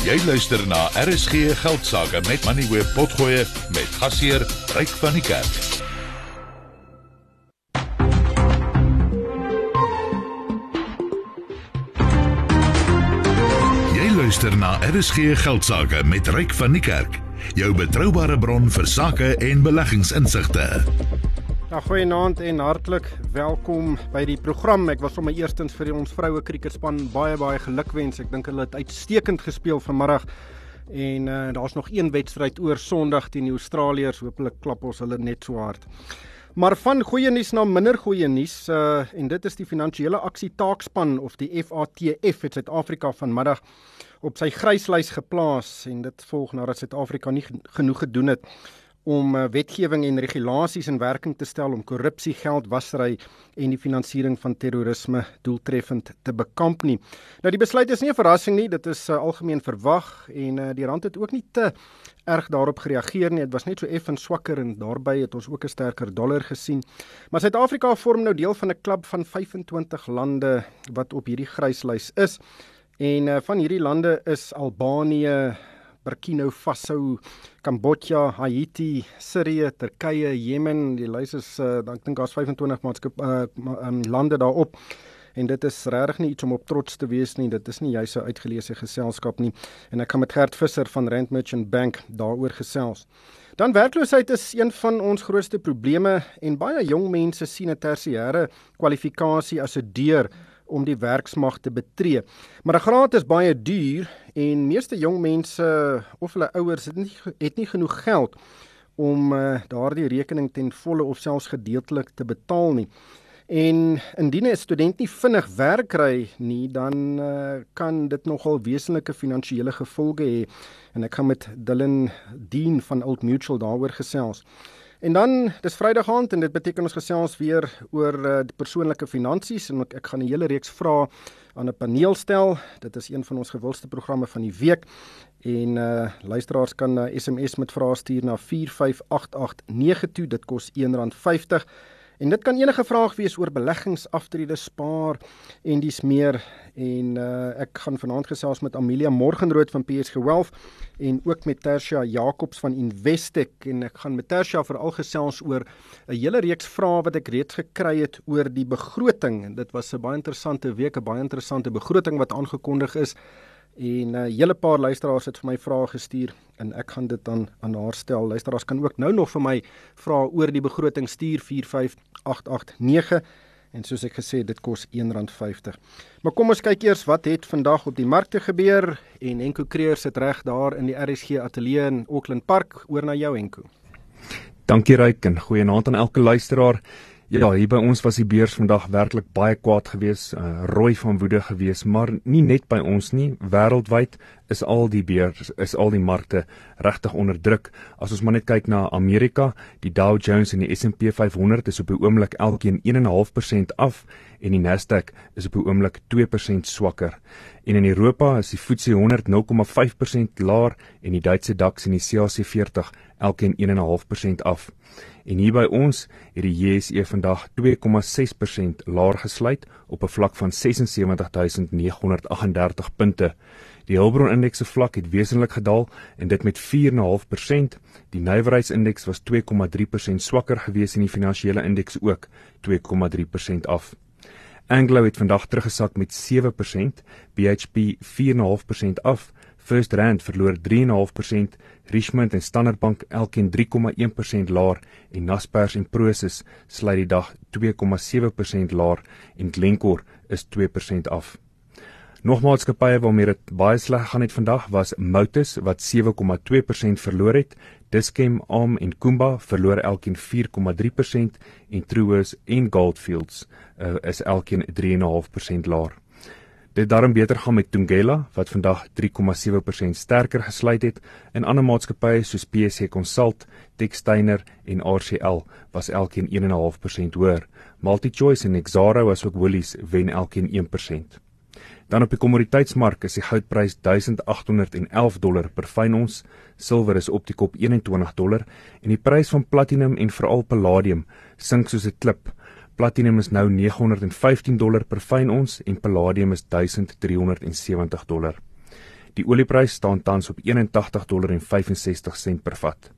Jy luister na RSG Geldsaake met Money Web Potgoe met gasheer Ryk van die Kerk. Jy luister na RSG Geldsaake met Ryk van die Kerk, jou betroubare bron vir sake en beleggingsinsigte. Ja, goeienaand en hartlik welkom by die program. Ek was sommer eerstens vir ons vroue kriketspan baie baie gelukwens. Ek dink hulle het uitstekend gespeel vanmiddag. En uh, daar's nog een wedstryd oor Sondag teen die Australiërs. Hoopelik klap ons hulle net so hard. Maar van goeie nuus na minder goeie nuus uh en dit is die finansiële aksie taakspan of die FATF het Suid-Afrika vanmiddag op sy gryslys geplaas en dit volg nadat Suid-Afrika nie genoeg gedoen het om uh, wetgewing en regulasies in werking te stel om korrupsie, geldwasery en die finansiering van terrorisme doeltreffend te bekamp nie. Nou die besluit is nie 'n verrassing nie, dit is uh, algemeen verwag en uh, die rand het ook nie te erg daarop gereageer nie. Dit was net so effens swakker en daarbey het ons ook 'n sterker dollar gesien. Maar Suid-Afrika vorm nou deel van 'n klub van 25 lande wat op hierdie gryslys is. En uh, van hierdie lande is Albanië, Burkina Faso, Kambodja, Haiti, Sirië, Turkye, Jemen, die lys is uh, ek dink daar's 25 maatskap uh, um, lande daarop. En dit is regtig nie iets om op trots te wees nie. Dit is nie juis 'n uitgeleese geselskap nie. En ek kan met Gert Visser van Rand Merchant Bank daaroor gesels. Dan werkloosheid is een van ons grootste probleme en baie jong mense sien 'n tersiêre kwalifikasie as 'n deur om die werksmag te betree. Maar 'n graad is baie duur en meeste jong mense of hulle ouers het nie het nie genoeg geld om uh, daardie rekening ten volle of selfs gedeeltelik te betaal nie. En indien 'n student nie vinnig werk kry nie, dan uh, kan dit nogal wesenlike finansiële gevolge hê. En ek gaan met Dylan Dean van Old Mutual daaroor gesels. En dan dis Vrydag aand en dit beteken ons gesels weer oor uh, die persoonlike finansies en ek, ek gaan 'n hele reeks vrae aan 'n paneel stel. Dit is een van ons gewildste programme van die week. En uh luisteraars kan uh, SMS met vrae stuur na 45889 toe. Dit kos R1.50. En dit kan enige vraag wees oor beleggings, aftrede, spaar en dis meer. En uh, ek gaan vanaand gesels met Amelia Morgenrood van PSG Wealth en ook met Tersia Jacobs van Investec en ek gaan met Tersia veral gesels oor 'n hele reeks vrae wat ek reeds gekry het oor die begroting. Dit was 'n baie interessante week, 'n baie interessante begroting wat aangekondig is. En 'n uh, hele paar luisteraars het vir my vrae gestuur en ek gaan dit dan aan haar stel. Luisteraars kan ook nou nog vir my vra oor die begroting stuur 45889 en soos ek gesê dit kos R1.50. Maar kom ons kyk eers wat het vandag op die markte gebeur en Enko Creer sit reg daar in die RSG ateljee in Auckland Park oor na jou Enko. Dankie Ryk en goeienaand aan elke luisteraar. Ja, hier by ons was die beurs vandag werklik baie kwaad geweest, uh, rooi van woede geweest, maar nie net by ons nie, wêreldwyd is al die beurs, is al die markte regtig onder druk. As ons maar net kyk na Amerika, die Dow Jones en die S&P 500 is op die oomblik elkeen 1.5% af en die Nasdaq is op die oomblik 2% swakker. En in Europa is die FTSE 100 0.5% laer en die Duitse DAX en die CAC 40 elkeen 1.5% af. En hier by ons het die JSE vandag 2,6% laer gesluit op 'n vlak van 76938 punte. Die Hulbron indeks se vlak het wesentlik gedaal en dit met 4,5%. Die nywerheidsindeks was 2,3% swakker gewees en die finansiële indeks ook 2,3% af. Anglo het vandag teruggesak met 7%, BHP 4,5% af. First Rand verloor 3.5%, Richmond en Standard Bank elkeen 3.1% laer en Naspers en Prosus sluit die dag 2.7% laer en Glencore is 2% af. Nog maatskappye waarmee dit baie sleg gaan het vandag was Motus wat 7.2% verloor het, Dischem, ARM en Kumba verloor elkeen 4.3% en Truworths en Goldfields uh, is elkeen 3.5% laer. Dit daarom beter gaan met Tungela wat vandag 3,7% sterker gesluit het en ander maatskappye soos PSC Consult, Textainer en RCL was elkeen 1,5% hoër. MultiChoice en Exxaro was ook Woolies wen elkeen 1%. Dan op die kommoditeitsmark is die goudprys 1811 dollar per fyn ons, silwer is op die kop 21 dollar en die prys van platinum en veral palladium sink soos 'n klip Platinum is nou 915 dollar per fyn ons en palladium is 1370 dollar. Die olieprys staan tans op 81.65 per vat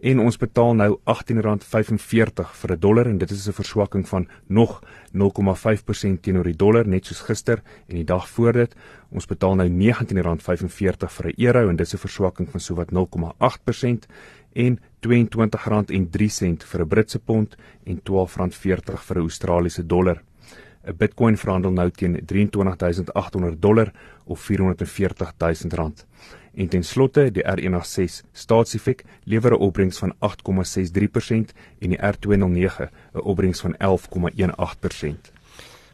en ons betaal nou R18.45 vir 'n dollar en dit is 'n verswakking van nog 0,5% teenoor die dollar net soos gister en die dag voor dit. Ons betaal nou R19.45 vir 'n euro en dit is 'n verswakking van sowat 0,8% en R22.03 vir 'n Britse pond en R12.40 vir 'n Australiese dollar. 'n Bitcoin verhandel nou teen 23800 dollar of 440000 rand. En ten slotte, die R186 staatsiefek lewer 'n opbrengs van 8,63% en die R209 'n opbrengs van 11,18%.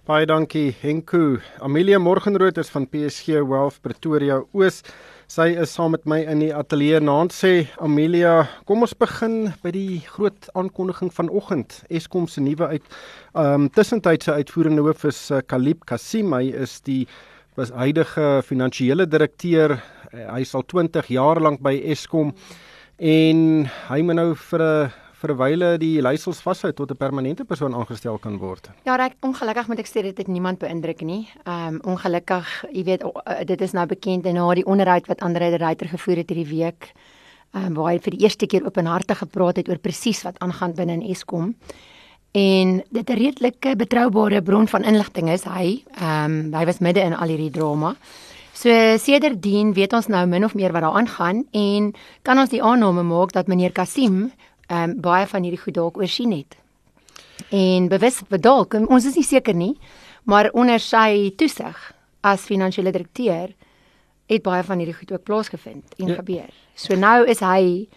Baie dankie Henku. Amelia Morgenrood is van PSG Wealth Pretoria Oos. Sy is saam met my in die ateljee. Naand sê Amelia, kom ons begin by die groot aankondiging vanoggend. Eskom se nuwe uit ehm um, tussentydse uitvoerende hoof is uh, Kalib Kasim. Hy is die was huidige finansiële direkteur Eh, hy sal 20 jaar lank by Eskom en hy moet nou vir 'n vir 'n wyle die leiersels vashou tot 'n permanente persoon aangestel kan word. Ja, ek ongelukkig moet ek sê dit het niemand beïndruk nie. Ehm um, ongelukkig, jy weet uh, dit is nou bekend en na die onderhoud wat Andre de Ruyter gevoer het hierdie week, ehm um, waar hy vir die eerste keer openhartig gepraat het oor presies wat aangaan binne in Eskom. En dit 'n redelike betroubare bron van inligting is hy. Ehm um, hy was midde in al hierdie drama. So sedertdien weet ons nou min of meer wat daar aangaan en kan ons die aanname maak dat meneer Kasim ehm um, baie van hierdie goed dalk oorsien het. En bewus dalk, ons is nie seker nie, maar onder sy toesig as finansiële direkteur het baie van hierdie goed ook plaasgevind en ja. gebeur. So nou is hy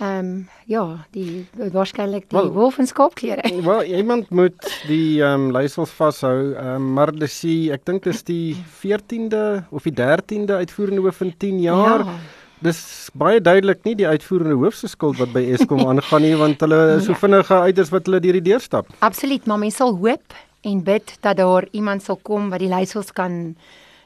Ehm um, ja, die waarskynlik die well, wolf en skaapklere. Wel, iemand moet die ehm um, leiersels vashou. Ehm um, maar dis die ek dink dis die 14de of die 13de uitvoerende hoof in 10 jaar. Ja. Dis baie duidelik nie die uitvoerende hoof se skuld wat by Eskom aangaan nie want hulle is so ja. vinnige uiters wat hulle deur die deur stap. Absoluut, maar mens sal hoop en bid dat daar iemand sal kom wat die leiersels kan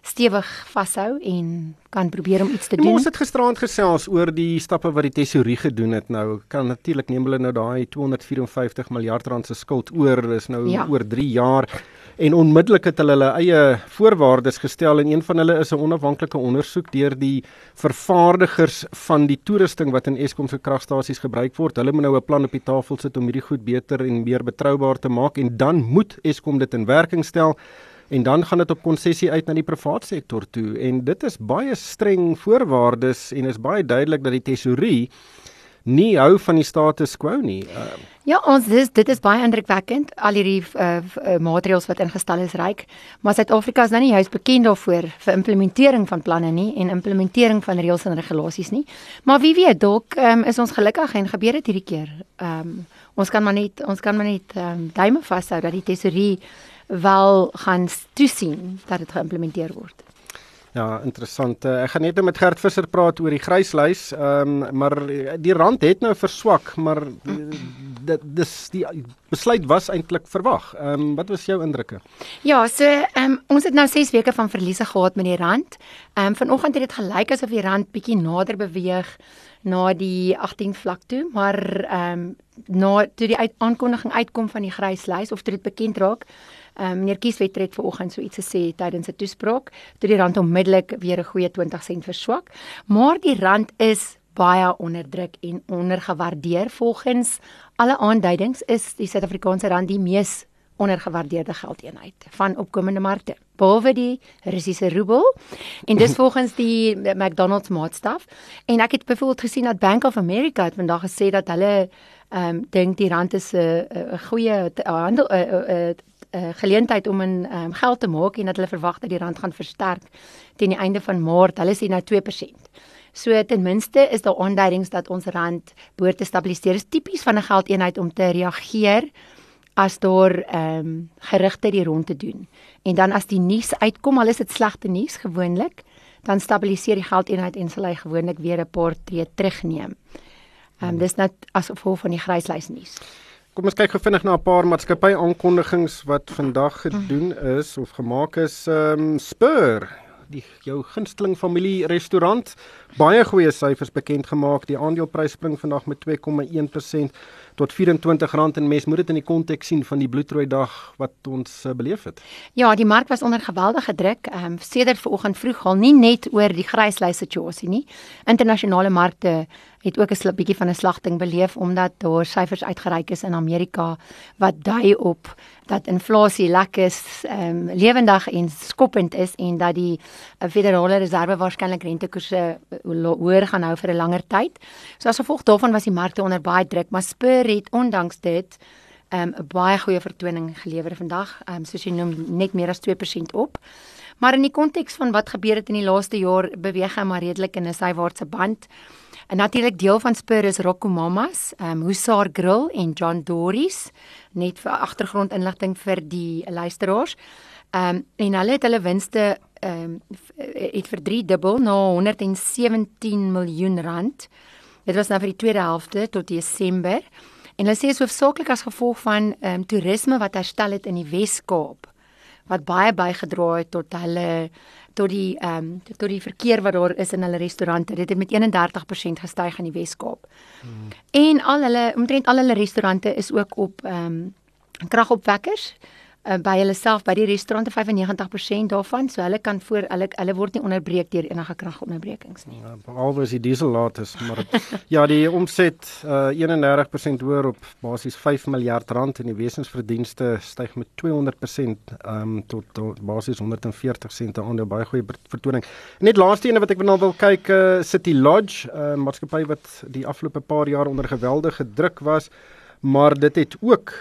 stewig vashou en kan probeer om iets te doen. Ons het gisteraand gesels oor die stappe wat die tesourier gedoen het. Nou kan natuurlik neem hulle nou daai 254 miljard rand se skuld oor, is nou ja. oor 3 jaar en onmiddellik het hulle hulle eie voorwaardes gestel en een van hulle is 'n onafhanklike ondersoek deur die vervaardigers van die toerusting wat in Eskom se kragstasies gebruik word. Hulle moet nou 'n plan op die tafel sit om hierdie goed beter en meer betroubaar te maak en dan moet Eskom dit in werking stel en dan gaan dit op konsessie uit na die private sektor toe en dit is baie streng voorwaardes en is baie duidelik dat die tesourie nie hou van die status quo nie. Uh, ja, ons dis dit is baie indrukwekkend al hierdie uh, uh, maatreëls wat ingestel is ryk, maar Suid-Afrika is nou nie juist bekend daarvoor vir implementering van planne nie en implementering van reëls en regulasies nie. Maar wie weet, dalk um, is ons gelukkig en gebeur dit hierdie keer. Ehm um, ons kan maar net ons kan maar net um, duime vashou dat die tesourie wel gaan toesien dat dit geïmplementeer word. Ja, interessant. Eh, ek gaan net met Gert Visser praat oor die gryslys. Ehm um, maar die rand het nou verswak, maar dit dis die besluit was eintlik verwag. Ehm um, wat was jou indrukke? Ja, so ehm um, ons het nou 6 weke van verliese gehad met die rand. Ehm um, vanoggend het dit gelyk asof die rand bietjie nader beweeg na die 18 vlak toe, maar ehm um, na toe die uit, aankondiging uitkom van die gryslys of toe dit bekend raak, Um, meneer Kieswet het vanoggend so iets gesê tydens 'n toespraak, toe die rand onmiddellik weer 'n goeie 20 sent verswak, maar die rand is baie onderdruk en ondergewaardeer. Volgens alle aanduidings is die Suid-Afrikaanse rand die mees ondergewaardeerde geldeenheid van opkomende markte behalwe die Russiese roebel. En dis volgens die McDonald's maatstaf. En ek het byvoorbeeld gesien dat Bank of America het vandag gesê dat hulle ehm um, dink die rand is 'n 'n goeie handel 'n uh, geleentheid om 'n um, geld te maak en dat hulle verwag dat die rand gaan versterk teen die einde van Maart. Hulle sê nou 2%. So ten minste is daar aanduidings dat ons rand behoort te stabiliseer. Dit is tipies van 'n geldeenheid om te reageer as daar ehm um, gerugte die rond te doen. En dan as die nuus uitkom, al is dit slegte nuus gewoonlik, dan stabiliseer die geldeenheid en sal hy gewoonlik weer 'n paar tree terugneem. Ehm um, dis net as gevolg van die gryslys nuus. Kom ons kyk gou vinnig na 'n paar maatskappy aankondigings wat vandag gedoen is of gemaak is. Ehm um, Spur, die jou gunsteling familie restaurant, baie goeie syfers bekend gemaak. Die aandeleprys spring vandag met 2,1%. Tot R24 en mes moet dit in die konteks sien van die bloedrooi dag wat ons uh, beleef het. Ja, die mark was onder geweldige druk. Ehm um, sedert vanoggend vroeg al nie net oor die gryslys situasie nie. Internasionale markte het ook 'n bietjie van 'n slagting beleef omdat daar syfers uitgereik is in Amerika wat dui op dat inflasie lekker ehm um, lewendig en skoppend is en dat die uh, Federale Reserve waarskynlik rentekoerse uh, hoër gaan hou vir 'n langer tyd. So as gevolg daarvan was die markte onder baie druk, maar Spur het ondanks dit ehm, 'n um, baie goeie vertoning gelewer vandag, um, soos jy noem net meer as 2% op. Maar in die konteks van wat gebeur het in die laaste jaar, beweeg hy maar redelik in 'n sywaartse band. En natuurlik deel van Spur is Rocco Mamas, ehm um, Hussar Grill en John Doris net vir agtergrondinligting vir die luisteraars. Ehm um, en hulle het hulle winste ehm um, het vir 3 dubbel na 117 miljoen rand. Dit was nou vir die tweede helfte tot Desember. En hulle sê hoofsaaklik as gevolg van ehm um, toerisme wat herstel het in die Wes-Kaap wat baie bygedra het tot hulle tot die ehm um, tot die verkeer wat daar is in hulle restaurante. Dit het met 31% gestyg in die Wes-Kaap. Hmm. En al hulle omtrent al hulle restaurante is ook op ehm um, kragopwekkers uh, by hulle self by die restaurante 95% daarvan so hulle kan voor hulle hulle word nie onderbreek deur enige kragonderbrekings nie. Ja, behalwe as die diesel laat is, maar ja, die omset uh, 31% hoër op basies 5 miljard rand en die wesensverdienste styg met 200% um, ehm, tot, tot basies 140 sente aan baie goeie vertoning. Net laaste ene wat ek nou wil kyk uh, City Lodge, 'n uh, maatskappy wat die afgelope paar jaar onder geweldige druk was, maar dit het ook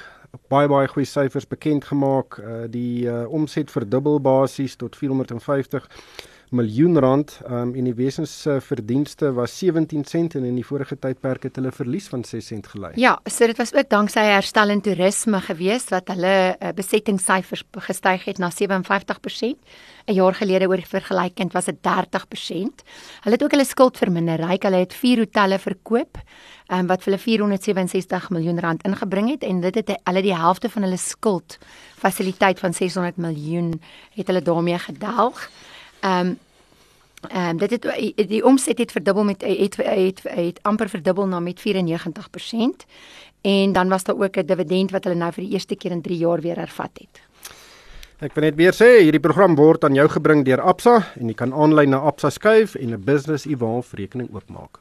baie baie goeie syfers bekend gemaak. Uh die uh omset verdubbel basies tot 450 miljoen rand. Um en die wesensverdienste uh, was 17 sent en in die vorige tydperk het hulle verlies van 6 sent gelei. Ja, so dit was ook danksy herstel in toerisme geweest wat hulle uh, besettingssyfers gestyg het na 57%. 'n Jaar gelede oor vergelykend was dit 30%. Hulle het ook hulle skuld verminder. Hulle het 4 hotelle verkoop um, wat vir hulle 467 miljoen rand ingebring het en dit het hulle die helfte van hulle skuld fasiliteit van 600 miljoen het hulle daarmee gedelg. Ehm um, ehm um, dit het die omset het verdubbel met het het, het, amper verdubbel na met 94% en dan was daar ook 'n dividend wat hulle nou vir die eerste keer in 3 jaar weer hervat het. Ek wil net weer sê hierdie program word aan jou gebring deur Absa en jy kan aanlyn na Absa skuif en 'n business evolve rekening oopmaak.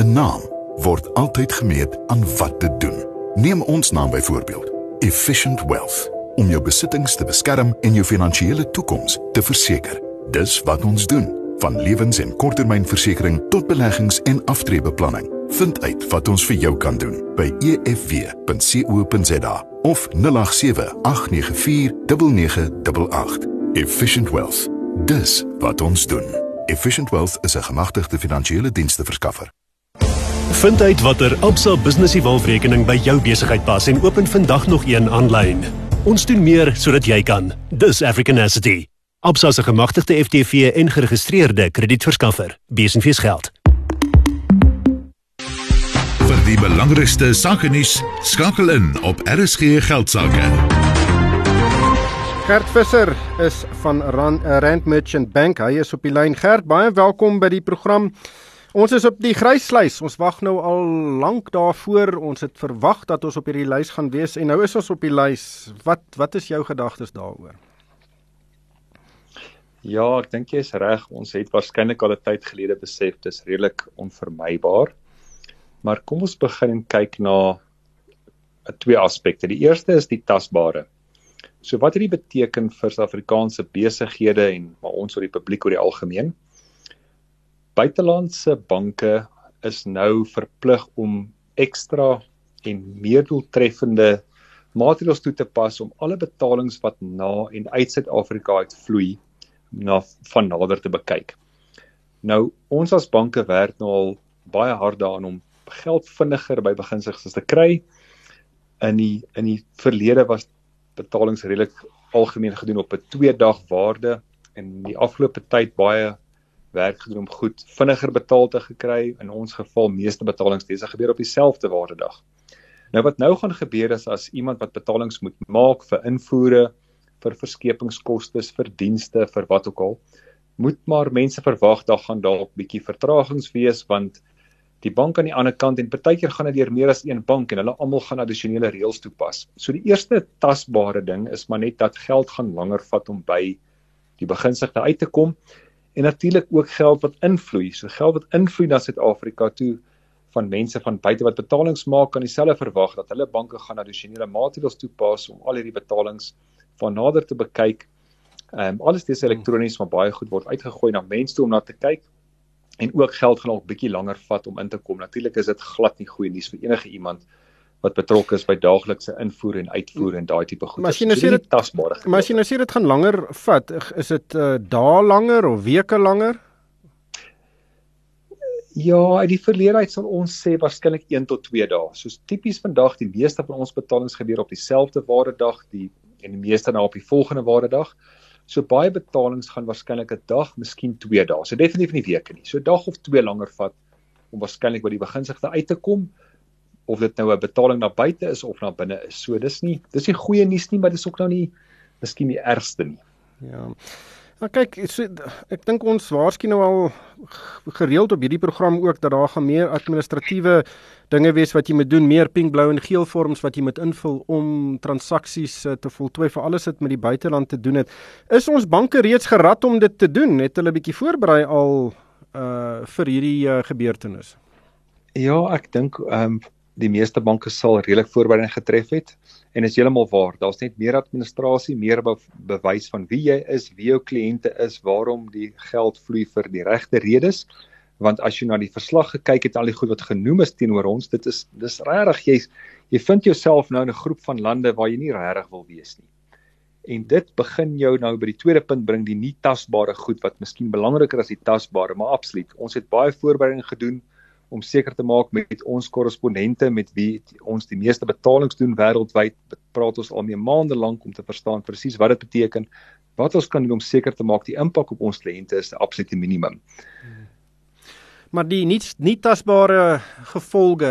'n Naam word altyd gemeet aan wat dit doen. Neem ons naam byvoorbeeld, Efficient Wealth, om jou besittings te beskerm en jou finansiële toekoms te verseker. Dis wat ons doen, van lewens- en korttermynversekering tot beleggings en aftreebeplanning. Vind uit wat ons vir jou kan doen by efw.co.za of 0878949988. Efficient Wealth. Dis wat ons doen. Efficient Wealth is 'n gemagtigde finansiële dienste verskaffer. Vind uit watter Absa Business Evolve rekening by jou besigheid pas en open vandag nog een aanlyn. Ons doen meer sodat jy kan. Dis African Asset. Absa se gemagtigde FTV en geregistreerde kredietverskaffer. Besenfees geld. Vir die belangrikste sake nuus, skakel in op RSG geldsaake. Gert Visser is van Rand, uh, Rand Merchant Bank. Hy is op die lyn. Gert, baie welkom by die program. Ons is op die gryslys. Ons wag nou al lank daarvoor. Ons het verwag dat ons op hierdie lys gaan wees en nou is ons op die lys. Wat wat is jou gedagtes daaroor? Ja, ek dink jy is reg. Ons het waarskynlik al 'n tyd gelede besef dis redelik onvermybaar. Maar kom ons begin kyk na twee aspekte. Die eerste is die tasbare. So wat het dit beteken vir Suid-Afrikaanse besighede en maar ons oor die publiek oor die algemeen? buitelandse banke is nou verplig om ekstra en meer doeltreffende maatreëls toe te pas om alle betalings wat na en uit Suid-Afrika uitvloei na van nader te bekyk. Nou ons as banke werk nou al baie hard daaraan om geld vinniger by beginsigs te kry. In die in die verlede was betalings redelik algemeen gedoen op 'n 2 dag waarde en die afgelope tyd baie werk gedoen om goed vinniger betaal te gekry. In ons geval meeste betalings dis gebeur op dieselfde waardedag. Nou wat nou gaan gebeur is as iemand wat betalings moet maak vir invoere, vir verskepingskoste, vir dienste, vir wat ook al, moet maar mense verwag dat gaan dalk bietjie vertragings wees want die bank aan die ander kant en partykeer gaan dit deur meer as een bank en hulle almal gaan addisionele reëls toepas. So die eerste tasbare ding is maar net dat geld gaan langer vat om by die beginsigte uit te kom en natuurlik ook geld wat invloei. So geld wat invloei na Suid-Afrika toe van mense van buite wat betalings maak kan dieselfde verwag dat hulle banke gaan addisionele maatreëls toepas om al hierdie betalings van nader te bekyk. Ehm um, alles dis elektronies maar baie goed word uitgegooi na mense toe om na te kyk en ook geld gaan ook bietjie langer vat om in te kom. Natuurlik is dit glad nie goeie nuus vir enige iemand wat betrokke is by daaglikse invoer en uitvoer en daai tipe goed. Maar as jy nou sê dit tasbare. Maar as jy nou sê dit gaan langer vat, is dit uh, dae langer of weke langer? Ja, uit die verlede uit sal ons sê waarskynlik 1 tot 2 dae. Soos tipies vandag, die meeste van ons betalings gebeur op dieselfde waardedag, die en die meeste nou op die volgende waardedag. So baie betalings gaan waarskynlik 'n dag, miskien 2 dae. So definitief nie weke nie. So dag of 2 langer vat om waarskynlik by die beginsigte uit te kom of dit nou 'n betaling na buite is of na binne is. So dis nie dis nie goeie nuus nie, maar dis ook nou nie miskien die ergste nie. Ja. Maar kyk, so, ek dink ons waarskynlik nou al gereeld op hierdie program ook dat daar gaan meer administratiewe dinge wees wat jy moet doen, meer pink, blou en geel vorms wat jy moet invul om transaksies uh, te voltooi vir alles wat met die buiteland te doen het. Is ons banke reeds gerad om dit te doen? Het hulle bietjie voorberei al uh vir hierdie uh, gebeurtenis? Ja, ek dink ehm um, die meeste banke sal redelik voorbereiding getref het en is heeltemal waar. Daar's net meer administrasie, meer be bewys van wie jy is, wie jou kliënte is, waarom die geld vloei vir die regte redes. Want as jy na die verslag gekyk het, al die goed wat genoem is teenoor ons, dit is dis regtig jy jy vind jouself nou in 'n groep van lande waar jy nie regtig wil wees nie. En dit begin jou nou by die tweede punt bring, die nie tasbare goed wat miskien belangriker as die tasbare, maar absoluut. Ons het baie voorbereiding gedoen om seker te maak met ons korrespondente met wie ons die meeste betalings doen wêreldwyd praat ons al mee maande lank om te verstaan presies wat dit beteken wat ons kan doen om seker te maak die impak op ons kliënte is absoluut minimum. Maar die nie nie tasbare gevolge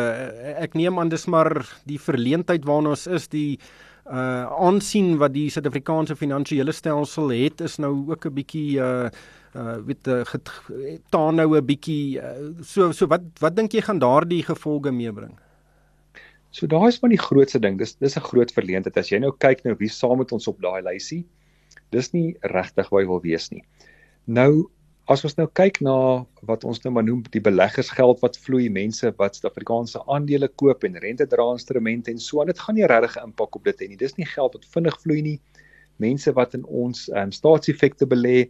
ek neem aan dis maar die verleentheid waarna ons is die uh aansien wat die Suid-Afrikaanse finansiële stelsel het is nou ook 'n bietjie uh uh weet uh, taan nou 'n bietjie uh, so so wat wat dink jy gaan daardie gevolge meebring? So daai is maar die grootste ding. Dis dis 'n groot verleentheid as jy nou kyk nou wie saam met ons op daai lysie. Dis nie regtig waar jy wil wees nie. Nou as ons nou kyk na wat ons nou maar noem die beleggersgeld wat vloei, mense wat Suid-Afrikaanse aandele koop en rente dra instrumente en so aan, dit gaan nie regtig impak op dit hê nie. Dis nie geld wat vinnig vloei nie. Mense wat in ons um, staatseffekte belê,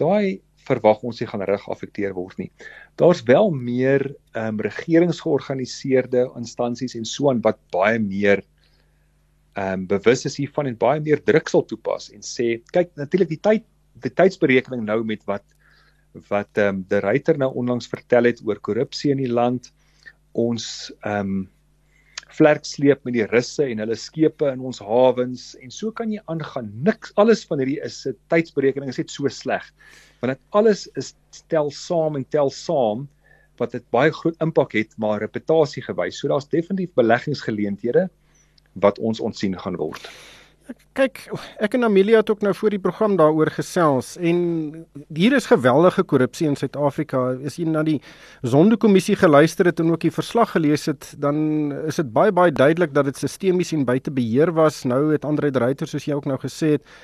daai verwag ons nie gaan reg afekteer word nie. Daar's wel meer ehm um, regeringsgeorganiseerde instansies en so aan wat baie meer ehm um, bewus is hiervan en baie meer druk sal toepas en sê kyk natuurlik die tyd die tydsberekening nou met wat wat ehm um, die ryter nou onlangs vertel het oor korrupsie in die land ons ehm um, vlerk sleep met die russe en hulle skepe in ons hawens en so kan jy aangaan. Niks alles van hierdie is 'n tydsberekening is net so sleg. Want dit alles is tel saam en tel saam wat dit baie groot impak het maar reputasie gewys. So daar's definitief beleggingsgeleenthede wat ons ontsien gaan word. Kyk, ek en Amelia het ook nou voor die program daaroor gesels en hier is geweldige korrupsie in Suid-Afrika. As jy na die Sondekommissie geluister het en ook die verslag gelees het, dan is dit baie baie duidelik dat dit sistemies en buite beheer was. Nou het Andre de Ruyter soos jy ook nou gesê het,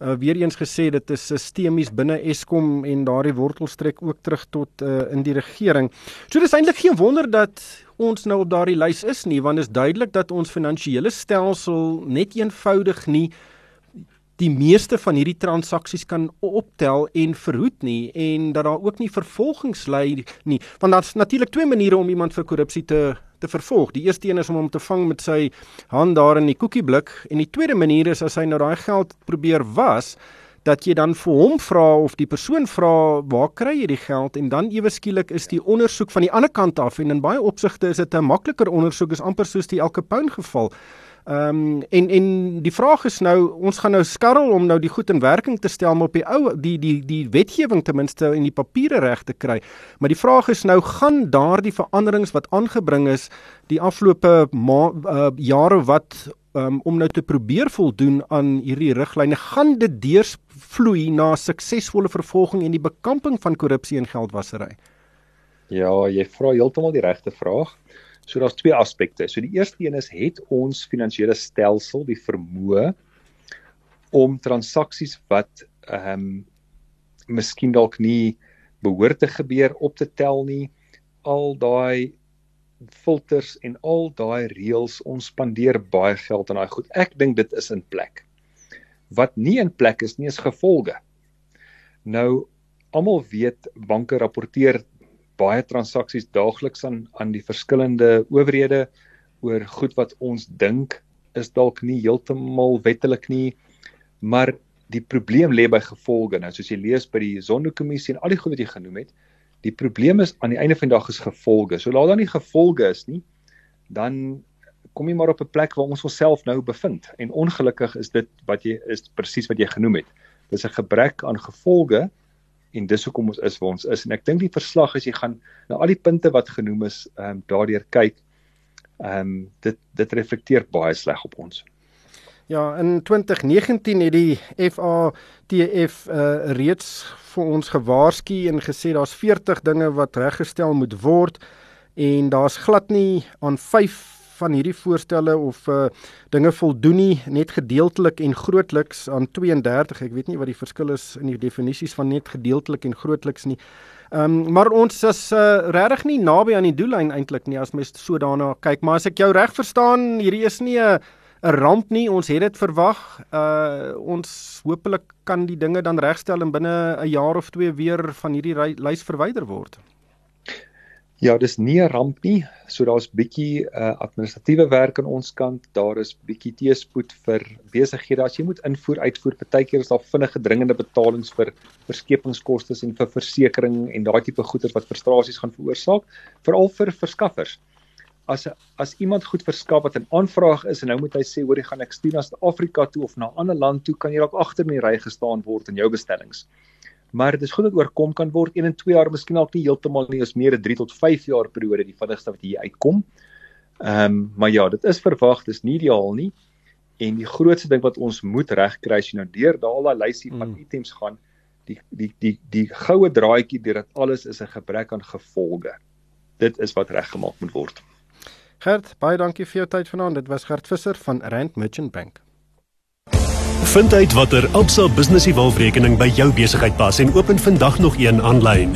uh, weer eens gesê dit is sistemies binne Eskom en daardie wortelstrek ook terug tot uh, in die regering. So dis eintlik geen wonder dat ons nou op daardie lys is nie want dit is duidelik dat ons finansiële stelsel net eenvoudig nie die meeste van hierdie transaksies kan optel en verhoed nie en dat daar ook nie vervolgings lei nie want daar's natuurlik twee maniere om iemand vir korrupsie te te vervolg. Die eerste een is om hom te vang met sy hand daar in die koekieblik en die tweede manier is as hy nou daai geld probeer was dat jy dan vir hom vra of die persoon vra waar kry jy die geld en dan ewe skielik is die ondersoek van die ander kant af en in baie opsigte is dit 'n makliker ondersoek is amper soos die Elke Pound geval. Ehm um, en en die vraag is nou ons gaan nou skarrel om nou die goed in werking te stel maar op die ou die die die wetgewing ten minste en die papiere reg te kry. Maar die vraag is nou gaan daardie veranderings wat aangebring is die afgelope uh, jare wat um, om nou te probeer voldoen aan hierdie riglyne gaan dit deursvloei na suksesvolle vervolging en die bekamping van korrupsie en geldwasery. Ja, jy vra heeltemal die regte vraag. So daar's twee aspekte. So die eerste een is het ons finansiële stelsel die vermoë om transaksies wat ehm um, miskien dalk nie behoort te gebeur op te tel nie. Al daai filters en al daai reëls ons spandeer baie geld aan daai goed. Ek dink dit is in plek. Wat nie in plek is nie is gevolge. Nou almal weet banke rapporteer baie transaksies daagliks aan aan die verskillende owerhede oor goed wat ons dink is dalk nie heeltemal wettelik nie maar die probleem lê by gevolge. Nou soos jy lees by die Zondo-kommissie en al die goed wat jy genoem het die probleem is aan die einde van die dag is gevolge. So laat dan nie gevolge is nie dan kom jy maar op 'n plek waar ons onsself nou bevind. En ongelukkig is dit wat jy is presies wat jy genoem het. Dis 'n gebrek aan gevolge en dis hoekom ons is waar ons is en ek dink die verslag as jy gaan na al die punte wat genoem is ehm um, daardeur kyk ehm um, dit dit reflekteer baie sleg op ons. Ja, in 2019 het die FATF uh, eh, reeds vir ons gewaarsku en gesê daar's 40 dinge wat reggestel moet word en daar's glad nie aan 5 van hierdie voorstelle of uh dinge voldoen nie net gedeeltelik en grootliks aan 32. Ek weet nie wat die verskil is in die definisies van net gedeeltelik en grootliks nie. Ehm um, maar ons is uh regtig nie naby aan die doellyn eintlik nie as mens so daarna kyk. Maar as ek jou reg verstaan, hierdie is nie 'n 'n ramp nie. Ons het dit verwag. Uh ons hopelik kan die dinge dan regstel en binne 'n jaar of twee weer van hierdie lys verwyder word. Ja, dis nie 'n ramp nie. So daar's bietjie uh, administratiewe werk aan ons kant. Daar is bietjie teespoed vir besighede. As jy moet invoer, uitvoer, partykeer is daar vinnige dringende betalings vir verskepingskoste en vir versekerings en daai tipe goeder wat frustrasies gaan veroorsaak, veral vir verskaffers. As as iemand goed verskaf wat 'n aanvraag is en nou moet hy sê hoor, ek gaan ek stuur na Suid-Afrika toe of na 'n ander land toe, kan jy dalk agter in die ry gestaan word in jou bestellings maar dit is goed dat oorkom kan word 1 en 2 jaar miskien ook nie heeltemal nie is meer 'n 3 tot 5 jaar periode die vinnigste wat hier uitkom. Ehm um, maar ja, dit is verwag, dis nie ideaal nie. En die grootste ding wat ons moet regkry as jy nou deur daai lysie van mm. items gaan, die die die die goue draadjie deur dit alles is 'n gebrek aan gevolge. Dit is wat reggemaak moet word. Gert, baie dankie vir jou tyd vanaand. Dit was Gert Visser van Rand Merchant Bank. Vind uit watter Absa Business Evolve-rekening by jou besigheid pas en open vandag nog een aanlyn.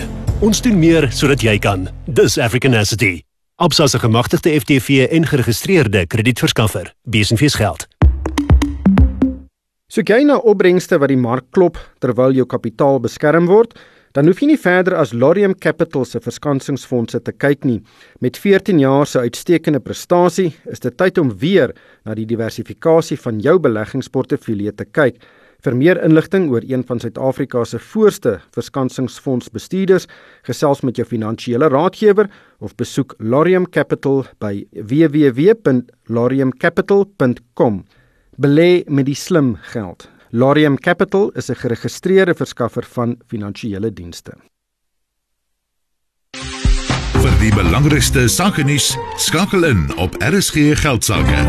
Ons doen meer sodat jy kan. Dis Africanacity. Absa se gemagtigde FTV en geregistreerde kredietverskaffer. Besenfees geld. So kyk na opbrengste wat die mark klop terwyl jou kapitaal beskerm word dan hoef jy nie verder as Lorium Capital se verskansingsfondse te kyk nie. Met 14 jaar se uitstekende prestasie, is dit tyd om weer na die diversifikasie van jou beleggingsportefeulje te kyk. Vir meer inligting oor een van Suid-Afrika se voorste verskansingsfondsbestuurders, gesels met jou finansiële raadgewer of besoek Lorium Capital by www.loriumcapital.com. Belê met die slim geld. Larium Capital is 'n geregistreerde verskaffer van finansiële dienste. Vir die belangrikste sake nuus, skakel in op RSG Geldsaake.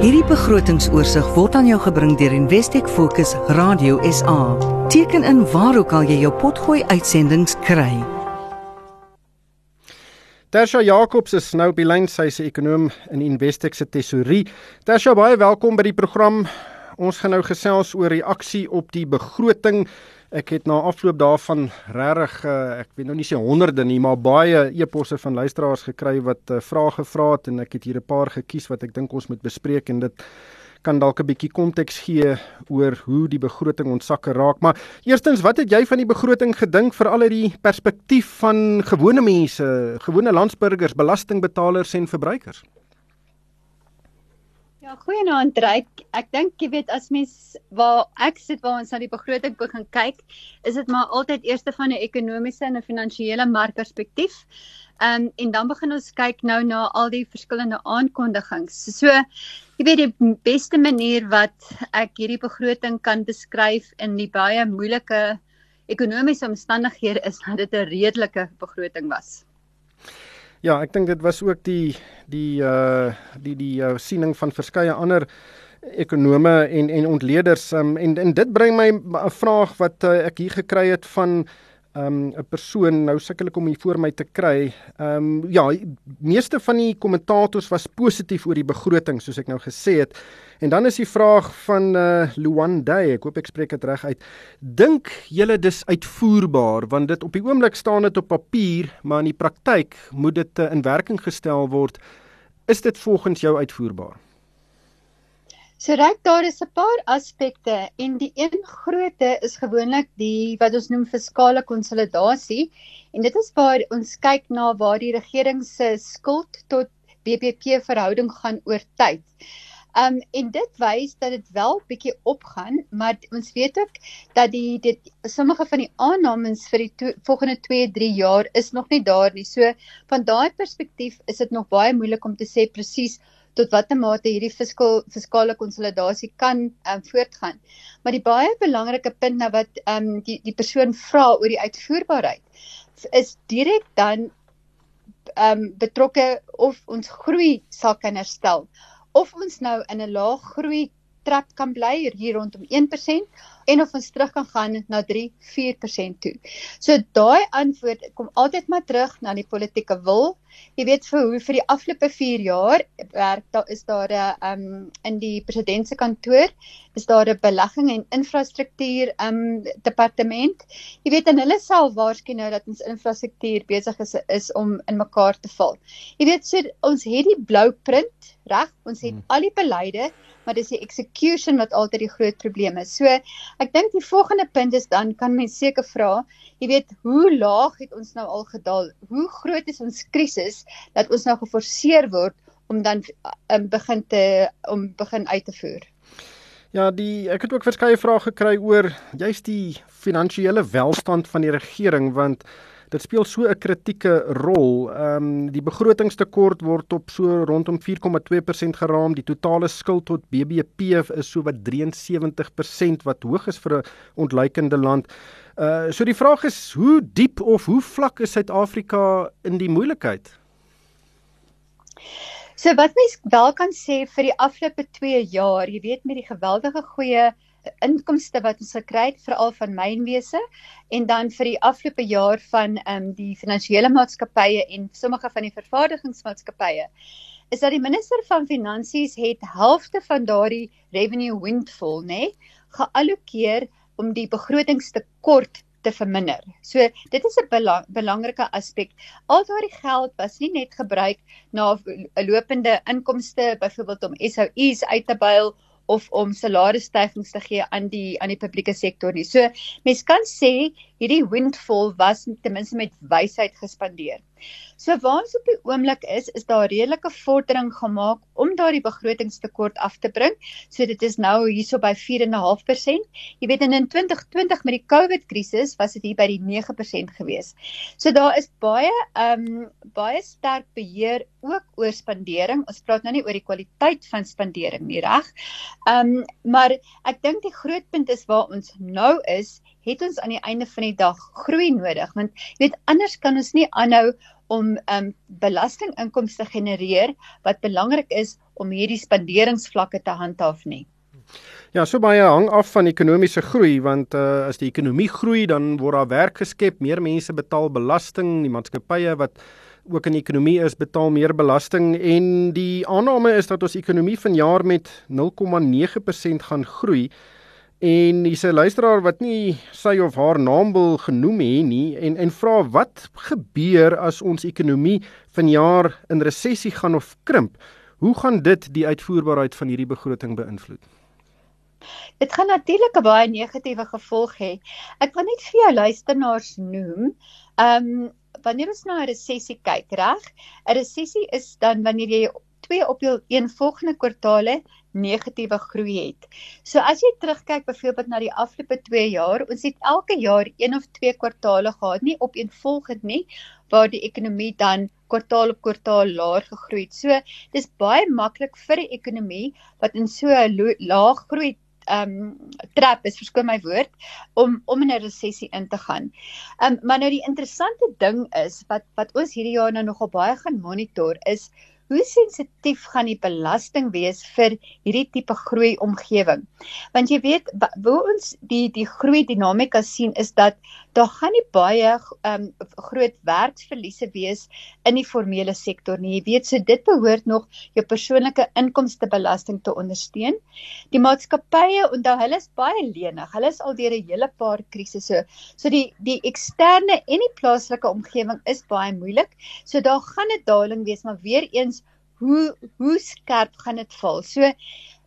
Hierdie begrotingsoorsig word aan jou gebring deur Investec Fokus Radio SA. Teken in waar ook al jy jou potgooi uitsendings kry. Tersha Jacobs is nou by lyn, sy is 'n ekonom in Investec se tesorie. Tersha, baie welkom by die program. Ons gaan nou gesels oor reaksie op die begroting. Ek het na afloop daarvan regtig uh, ek weet nou nie se honderde nie, maar baie e-posse van luisteraars gekry wat uh, vrae gevra het en ek het hier 'n paar gekies wat ek dink ons moet bespreek en dit kan dalk 'n bietjie konteks gee oor hoe die begroting ontsakke raak. Maar eerstens, wat het jy van die begroting gedink vir al die perspektief van gewone mense, gewone landsburgers, belastingbetalers en verbruikers? Ja, goeienaand Ryk. Ek dink jy weet as mens waar ek sit waar ons na die begroting begin kyk, is dit maar altyd eerste van 'n ekonomiese en 'n finansiële markperspektief. Ehm um, en dan begin ons kyk nou na al die verskillende aankondigings. So jy weet die beste manier wat ek hierdie begroting kan beskryf in die baie moeilike ekonomiese omstandighede is dat dit 'n redelike begroting was. Ja, ek dink dit was ook die die uh die die uh, siening van verskeie ander ekonome en en ontleeders um, en en dit bring my 'n vraag wat uh, ek hier gekry het van um 'n persoon nou sukkel ek om hier voor my te kry. Um ja, meeste van die kommentators was positief oor die begroting soos ek nou gesê het. En dan is die vraag van uh Luan Day, ek hoop ek spreek dit reg uit. Dink julle dis uitvoerbaar want dit op die oomblik staan dit op papier, maar in die praktyk moet dit uh, in werking gestel word. Is dit volgens jou uitvoerbaar? So reg daar is 'n paar aspekte en die een grootte is gewoonlik die wat ons noem fiskale konsolidasie en dit is waar ons kyk na waar die regering se skuld tot BBP verhouding gaan oor tyd. Um en dit wys dat dit wel bietjie opgaan, maar ons weet ook dat die dit sommige van die aannames vir die to, volgende 2-3 jaar is nog nie daar nie. So van daai perspektief is dit nog baie moeilik om te sê presies tot watter mate hierdie fiskale fiskale konsolidasie kan um, voortgaan. Maar die baie belangrike punt nou wat ehm um, die die persoon vra oor die uitvoerbaarheid is direk dan ehm um, betrokke of ons groei sal kan herstel of ons nou in 'n lae groei trap kan bly hier rondom 1% en of ons terug kan gaan na 3-4% toe. So daai antwoord kom altyd maar terug na die politieke wil. Jy weet vir hoe vir die afgelope 4 jaar werk daar is daar 'n um in die president se kantoor is daar 'n belegging en infrastruktuur um departement. Jy weet en hulle self waarskynlik nou dat ons infrastruktuur besig is is om in mekaar te val. Jy weet so ons het die blueprint reg, ons het hmm. al die beleide maar dis die execution wat altyd die groot probleem is. So ek dink die volgende punt is dan kan mens seker vra, jy weet, hoe laag het ons nou al gedaal? Hoe groot is ons krisis dat ons nou geforseer word om dan um, begin te om begin uit te voer? Ja, die ek het ook verskeie vrae gekry oor juist die finansiële welstand van die regering want dit speel so 'n kritieke rol. Ehm um, die begrotingstekort word op so rondom 4,2% geraam. Die totale skuld tot BBP is so wat 73% wat hoog is vir 'n ontleikende land. Uh so die vraag is hoe diep of hoe vlak is Suid-Afrika in die moeilikheid? So wat mens wel kan sê vir die afgelope 2 jaar, jy weet met die geweldige goeie inkomste wat ons gekry het veral van mynwese en dan vir die afgelope jaar van ehm um, die finansiële maatskappye en sommige van die vervaardigingsmaatskappye is dat die minister van finansies het helfte van daardie revenue windfall nê nee, geallokeer om die begrotingstekort te verminder. So dit is 'n belang, belangrike aspek. Al daardie geld was nie net gebruik na 'n lopende inkomste byvoorbeeld om SOU's uit te byl of om salarisstygings te gee aan die aan die publieke sektor nie. So mens kan sê hierdie windfall was ten minste met wysheid gespandeer. So waar ons op die oomblik is, is daar redelike vordering gemaak om daardie begrotingstekort af te bring. So dit is nou hierso by 4.5%. Jy weet in 2020 met die COVID krisis was dit hier by die 9% gewees. So daar is baie ehm um, baie sterk beheer ook oor spandering. Ons praat nou nie oor die kwaliteit van spandering nie, reg? Ehm um, maar ek dink die groot punt is waar ons nou is het ons aan die einde van die dag groei nodig want jy weet anders kan ons nie aanhou om um belastinginkomste genereer wat belangrik is om hierdie spanderingsvlakke te handhaaf nie. Ja, so baie hang af van ekonomiese groei want uh, as die ekonomie groei dan word daar werk geskep, meer mense betaal belasting, die maatskappye wat ook in die ekonomie is betaal meer belasting en die aanname is dat ons ekonomie vanjaar met 0,9% gaan groei. En hier's 'n luisteraar wat nie sy of haar naam wil genoem hê nie en en vra wat gebeur as ons ekonomie vanjaar in resessie gaan of krimp? Hoe gaan dit die uitvoerbaarheid van hierdie begroting beïnvloed? Dit gaan natuurlik 'n baie negatiewe gevolg hê. Ek wil net vir jou luisteraars noem, ehm um, wanneer ons na 'n resessie kyk, reg? 'n Resessie is dan wanneer jy twee op jou een volgende kwartaale negatiewe groei het. So as jy terugkyk byvoorbeeld na die afgelope 2 jaar, ons het elke jaar een of twee kwartaale gehad, nie opeenvolgend nie, waar die ekonomie dan kwartaal op kwartaal laer gegroei het. So dis baie maklik vir 'n ekonomie wat in so 'n laag groei ehm um, trap is verskoon my woord om om in 'n resessie in te gaan. Ehm um, maar nou die interessante ding is wat wat ons hierdie jaar nou nogal baie gaan monitor is hoe sensitief gaan die belasting wees vir hierdie tipe groei omgewing? Want jy weet hoe ons die die groei dinamika sien is dat daar gaan nie baie um groot werksverliese wees in die formele sektor nie. Jy weet so dit behoort nog jou persoonlike inkomstebelasting te ondersteun. Die maatskappye onthou hulle is baie lenig. Hulle is al deur 'n hele paar krisisse. So die die eksterne en die plaaslike omgewing is baie moeilik. So daar gaan 'n daling wees, maar weer eens hoe hoe skerp gaan dit val? So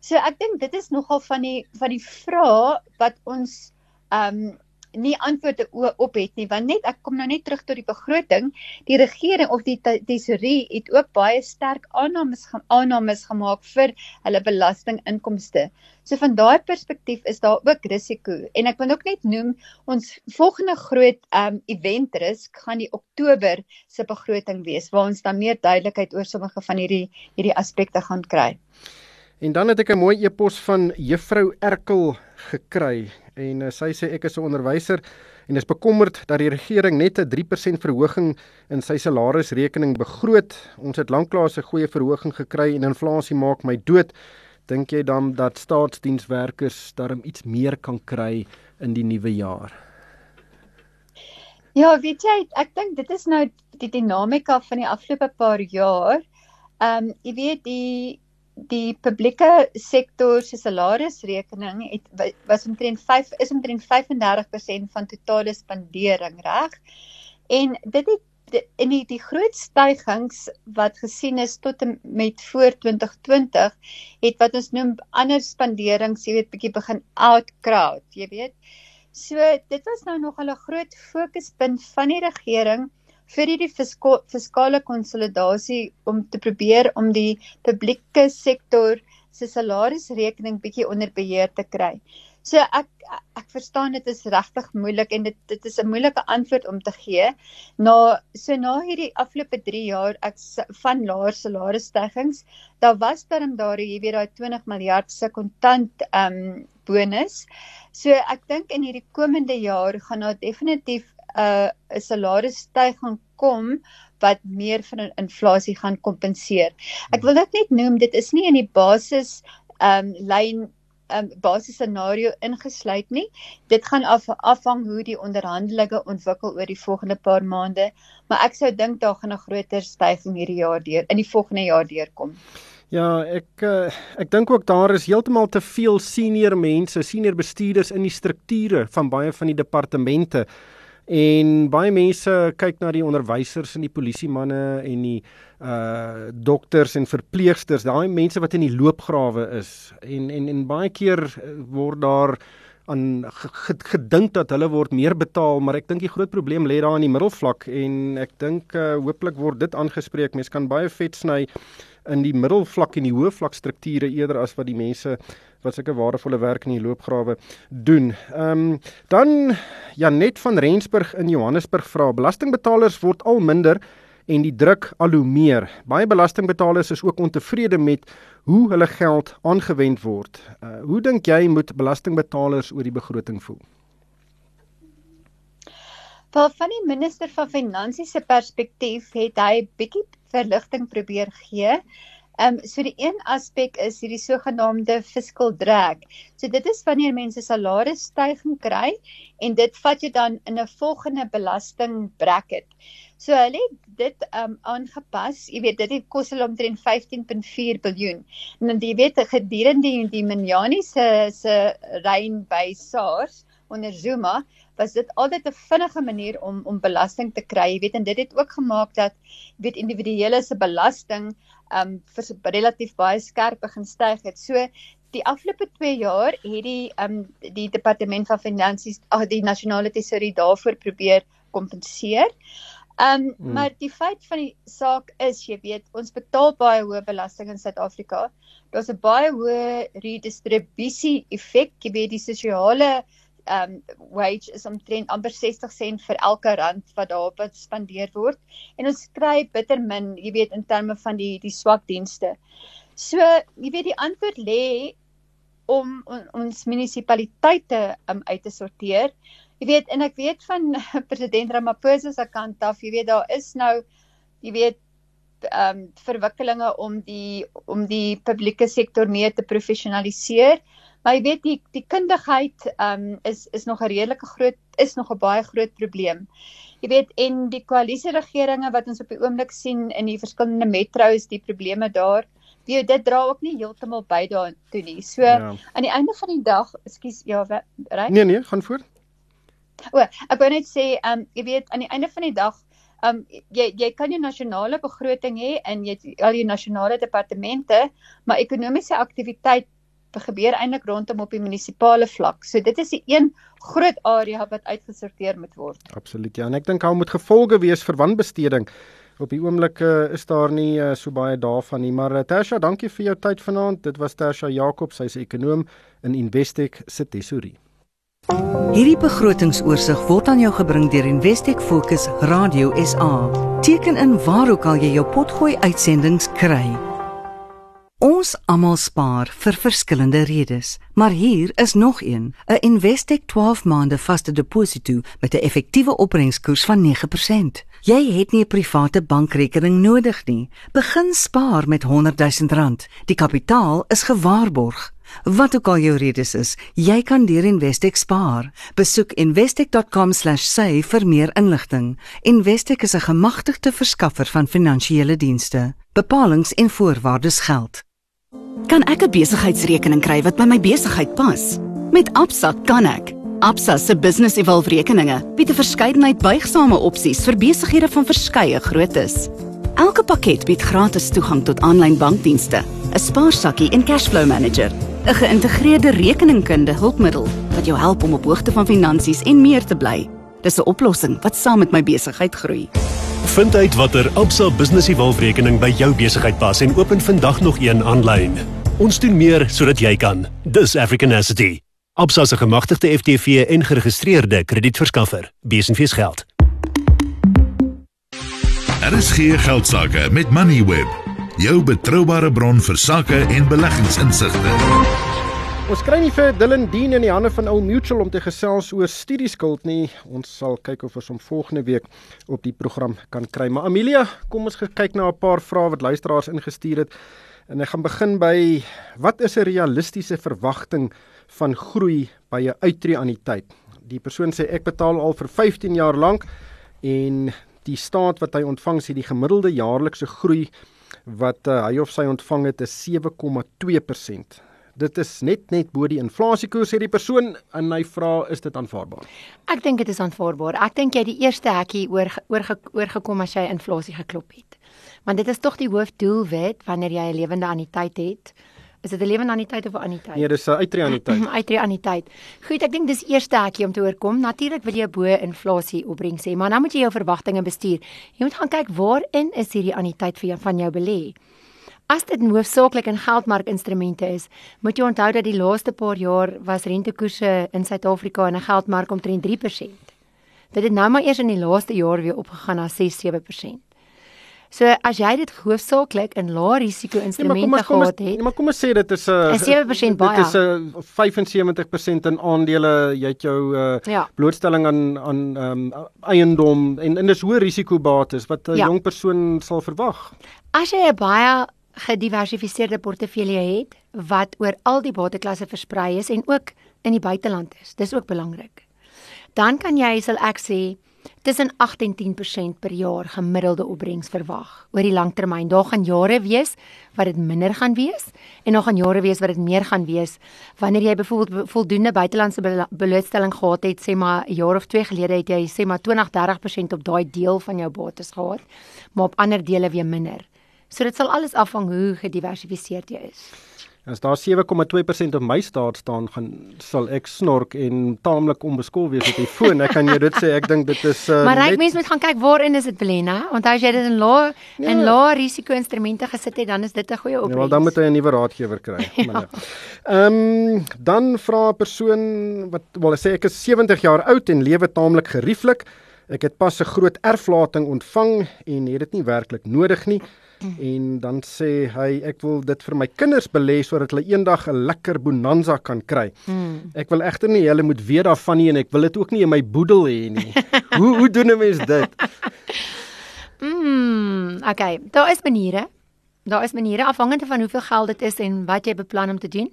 so ek dink dit is nogal van die van die vrae wat ons um nie antwoorde op het nie want net ek kom nou net terug tot die begroting die regering of die tesorie het ook baie sterk aannames aannames gemaak vir hulle belastinginkomste. So van daai perspektief is daar ook risiko en ek wil ook net noem ons volgende groot um event risk gaan die Oktober se begroting wees waar ons dan meer duidelikheid oor sommige van hierdie hierdie aspekte gaan kry. En dan het ek 'n mooi e-pos van juffrou Erkel gekry en uh, sy sê ek is 'n onderwyser en is bekommerd dat die regering net 'n 3% verhoging in sy salarisrekening begroot. Ons het lanklaas 'n goeie verhoging gekry en inflasie maak my dood. Dink jy dan dat staatsdienswerkers daarom iets meer kan kry in die nuwe jaar? Ja, weet jy, ek dink dit is nou die dinamika van die afgelope paar jaar. Ehm um, jy weet die die publieke sektor se salarisrekening het was omtrent 5 is omtrent 35% van totale spandering reg. En dit het in die die groot stygings wat gesien is tot en met voor 2020 het wat ons noem ander spanderings, jy weet bietjie begin outcrowd, jy weet. So dit was nou nog 'n groot fokuspunt van die regering vir hierdie fiskale konsolidasie om te probeer om die publieke sektor se salarisrekening bietjie onder beheer te kry. So ek ek verstaan dit is regtig moeilik en dit dit is 'n moeilike antwoord om te gee. Na so na hierdie afgelope 3 jaar ek van laer salarisstygings, daar was dan daar jy weet daai 20 miljard se kontant ehm um, bonus. So ek dink in hierdie komende jaar gaan daar definitief 'n uh, salarisstygings kom wat meer van 'n inflasie gaan kompenseer. Ek wil dit net noem, dit is nie in die basis ehm um, lyn um, basis scenario ingesluit nie. Dit gaan af afhang hoe die onderhandelinge ontwikkel oor die volgende paar maande, maar ek sou dink daar gaan 'n groter stygings hierdie jaar deur in die volgende jaar deurkom. Ja, ek uh, ek dink ook daar is heeltemal te veel senior mense, senior bestuurders in die strukture van baie van die departemente. En baie mense kyk na die onderwysers en die polisiemanne en die uh dokters en verpleegsters, daai mense wat in die loopgrawe is. En en en baie keer uh, word daar aan gedink dat hulle word meer betaal, maar ek dink die groot probleem lê daar in die middelvlak en ek dink uh, hooplik word dit aangespreek. Mense kan baie vet sny in die middelvlak en die hoëvlak strukture eerder as wat die mense wat sulke waardevolle werk in die loopgrawe doen. Ehm um, dan Janet van Rensburg in Johannesburg vra belastingbetalers word al minder en die druk al hoe meer. Baie belastingbetalers is ook ontevrede met hoe hulle geld aangewend word. Uh, hoe dink jy moet belastingbetalers oor die begroting voel? Wel van die minister van finansies se perspektief het hy bietjie verligting probeer gee. Ehm um, so die een aspek is hierdie sogenaamde fiscal drag. So dit is wanneer mense salarisstygings kry en dit vat jy dan in 'n volgende belasting bracket. So hulle het dit ehm um, aangepas. Jy weet dit het kos hulle omtrent 15.4 biljoen. En dan jy weet gedurende die Minjani se se reën by SARS onder Zuma was dit altyd 'n vinnige manier om om belasting te kry. Jy weet en dit het ook gemaak dat weet individuele se belasting um vir relatief baie skerp begin styg het. So die afgelope 2 jaar het die um die departement van finansies ag die nasionale tesourier daarvoor probeer kompenseer. Um hmm. maar die feit van die saak is jy weet ons betaal baie hoë belasting in Suid-Afrika. Daar's 'n baie hoë redistribusie effek, jy weet die sosiale um wage is omtrent amper 60 sent vir elke rand wat daarop spandeer word en ons kry bitter min, jy weet in terme van die die swak dienste. So, jy weet die antwoord lê om on, ons munisipaliteite um uit te sorteer. Jy weet en ek weet van president Ramaphosa se kant af, jy weet daar is nou jy weet ehm um, verwikkelinge om die om die publieke sektor meer te professionaliseer. Maar jy weet die die kundigheid ehm um, is is nog 'n redelike groot is nog 'n baie groot probleem. Jy weet en die koalisieregeringe wat ons op die oomblik sien in die verskillende metro's, die probleme daar Wie dit dra ook nie heeltemal by daartoe nie. So ja. aan die einde van die dag, ekskuus, ja, reg? Nee nee, gaan voort. O, ek wou net sê, ehm um, jy weet aan die einde van die dag um jy jy kan jou nasionale begroting hê en jy al jou nasionale departemente, maar ekonomiese aktiwiteit gebeur eintlik rondom op die munisipale vlak. So dit is die een groot area wat uitgesorteer moet word. Absoluut ja, en ek dink daar moet gevolge wees vir wanbesteding. Op die oomblik uh, is daar nie uh, so baie daarvan nie, maar uh, Tasha, dankie vir jou tyd vanaand. Dit was Tasha Jakob, sy's 'n ekonom in Investec se tesorie. Hierdie begrotingsoorsig word aan jou gebring deur Investec Fokus Radio SA. Teken in waar ook al jy jou potgooi uitsendings kry. Ons almal spaar vir verskillende redes, maar hier is nog een: 'n Investec 12 maande vaste deposito met 'n effektiewe opbrengskoers van 9%. Jy het nie 'n private bankrekening nodig nie. Begin spaar met 100 000 rand. Die kapitaal is gewaarborg. Wat ook al jou redes is, jy kan deur Investec spaar. Besoek investec.com/say vir meer inligting. Investec is 'n gemagtigde verskaffer van finansiële dienste. Bepalings en voorwaardes geld. Kan ek 'n besigheidsrekening kry wat by my besigheid pas? Met Absa kan ek. Absa se Business Evolve rekeninge bied 'n verskeidenheid buigsame opsies vir besighede van verskeie groottes. Elke pakket bied gratis toegang tot aanlyn bankdienste, 'n spaarsakkie en cashflow manager 'n geïntegreerde rekeningkunde hulpmiddel wat jou help om op hoogte van finansies en meer te bly. Dis 'n oplossing wat saam met my besigheid groei. Vind uit watter Absa Business Evolve rekening by jou besigheid pas en open vandag nog een aanlyn. Ons doen meer sodat jy kan. Dis Africanacity. Absa se gemagtigde FTV en geregistreerde kredietverskaffer. Besenfees geld. Er is geen geldsaake met Moneyweb jou betroubare bron vir sakke en beleggingsinsigte. Ons kry nie vir Dylan Dean in die hande van Old Mutual om te gesels oor studieskuld nie. Ons sal kyk of ons hom volgende week op die program kan kry. Maar Amelia, kom ons kyk na 'n paar vrae wat luisteraars ingestuur het. En ek gaan begin by wat is 'n realistiese verwagting van groei by 'n uittreë aan die tyd? Die persoon sê ek betaal al vir 15 jaar lank en die staat wat hy ontvang sê die gemiddelde jaarlikse groei wat uh, hy of sy ontvang het is 7,2%. Dit is net net bo die inflasiekoers sê die persoon en hy vra is dit aanvaarbaar? Ek dink dit is aanvaarbaar. Ek dink jy die eerste hekkie oor oor oorgekom as jy inflasie geklop het. Want dit is tog die hoofdoelwit wanneer jy 'n lewende anniteit het. Is dit 'n lewendanniteit of 'n anniteit? Nee, dis 'n uitreanniteit. uitreanniteit. Goed, ek dink dis eerste hekkie om te oorkom. Natuurlik wil jy bo inflasie opbrengs hê, maar dan moet jy jou verwagtinge bestuur. Jy moet gaan kyk waarin is hierdie anniteit vir jou van jou belê. As dit hoofsaaklik in geldmarkinstrumente is, moet jy onthou dat die laaste paar jaar was rentekoerse in Suid-Afrika in 'n geldmark omtrent 3%. Dit het nou maar eers in die laaste jaar weer opgegaan na 6-7%. So as jy dit hoofsaaklik in lae risiko instrumente nee, gehad het. Nee, maar kom ons sê dit is 'n 7% baie. Dit is 'n 75% in aandele, jy het jou uh, ja. blootstelling aan aan um, eiendom en en dis hoë risikobates wat 'n ja. jong persoon sal verwag. As jy 'n baie gediversifiseerde portefeulje het wat oor al die bateklasse versprei is en ook in die buiteland is. Dis ook belangrik. Dan kan jy sal ek sê tussen 8 en 10% per jaar gemiddelde opbrengs verwag oor die langtermyn. Daar gaan jare wees wat dit minder gaan wees en daar gaan jare wees wat dit meer gaan wees wanneer jy byvoorbeeld voldoende buitelandse blootstelling gehad het, sê maar 'n jaar of 2 gelede het jy sê maar 20-30% op daai deel van jou bates gehad, maar op ander dele weer minder. So dit sal alles afhang hoe gediversifiseerd jy is. As daar 7,2% op my staat staan, gaan sal ek snork en taamlik onbeskool wees op die foon. Ek kan jou dit sê, ek dink dit is uh, Maar ryk mense moet gaan kyk waarin is dit Belena? Want as jy dit in lae ja. in lae risiko instrumente gesit het, dan is dit 'n goeie opsie. Ja, wel dan moet jy 'n nuwe raadgewer kry. ja. Ehm um, dan vra 'n persoon wat wel sê ek is 70 jaar oud en lewe taamlik gerieflik. Ek het pas 'n groot erflating ontvang en het dit nie werklik nodig nie. Mm. En dan sê hy ek wil dit vir my kinders belê sodat hulle eendag 'n lekker bonanza kan kry. Mm. Ek wil egter nie hulle moet weet daarvan nie en ek wil dit ook nie in my boedel hê nie. hoe hoe doen 'n mens dit? Mm, okay, daar is maniere. Daar is maniere afhangende van hoeveel geld dit is en wat jy beplan om te doen.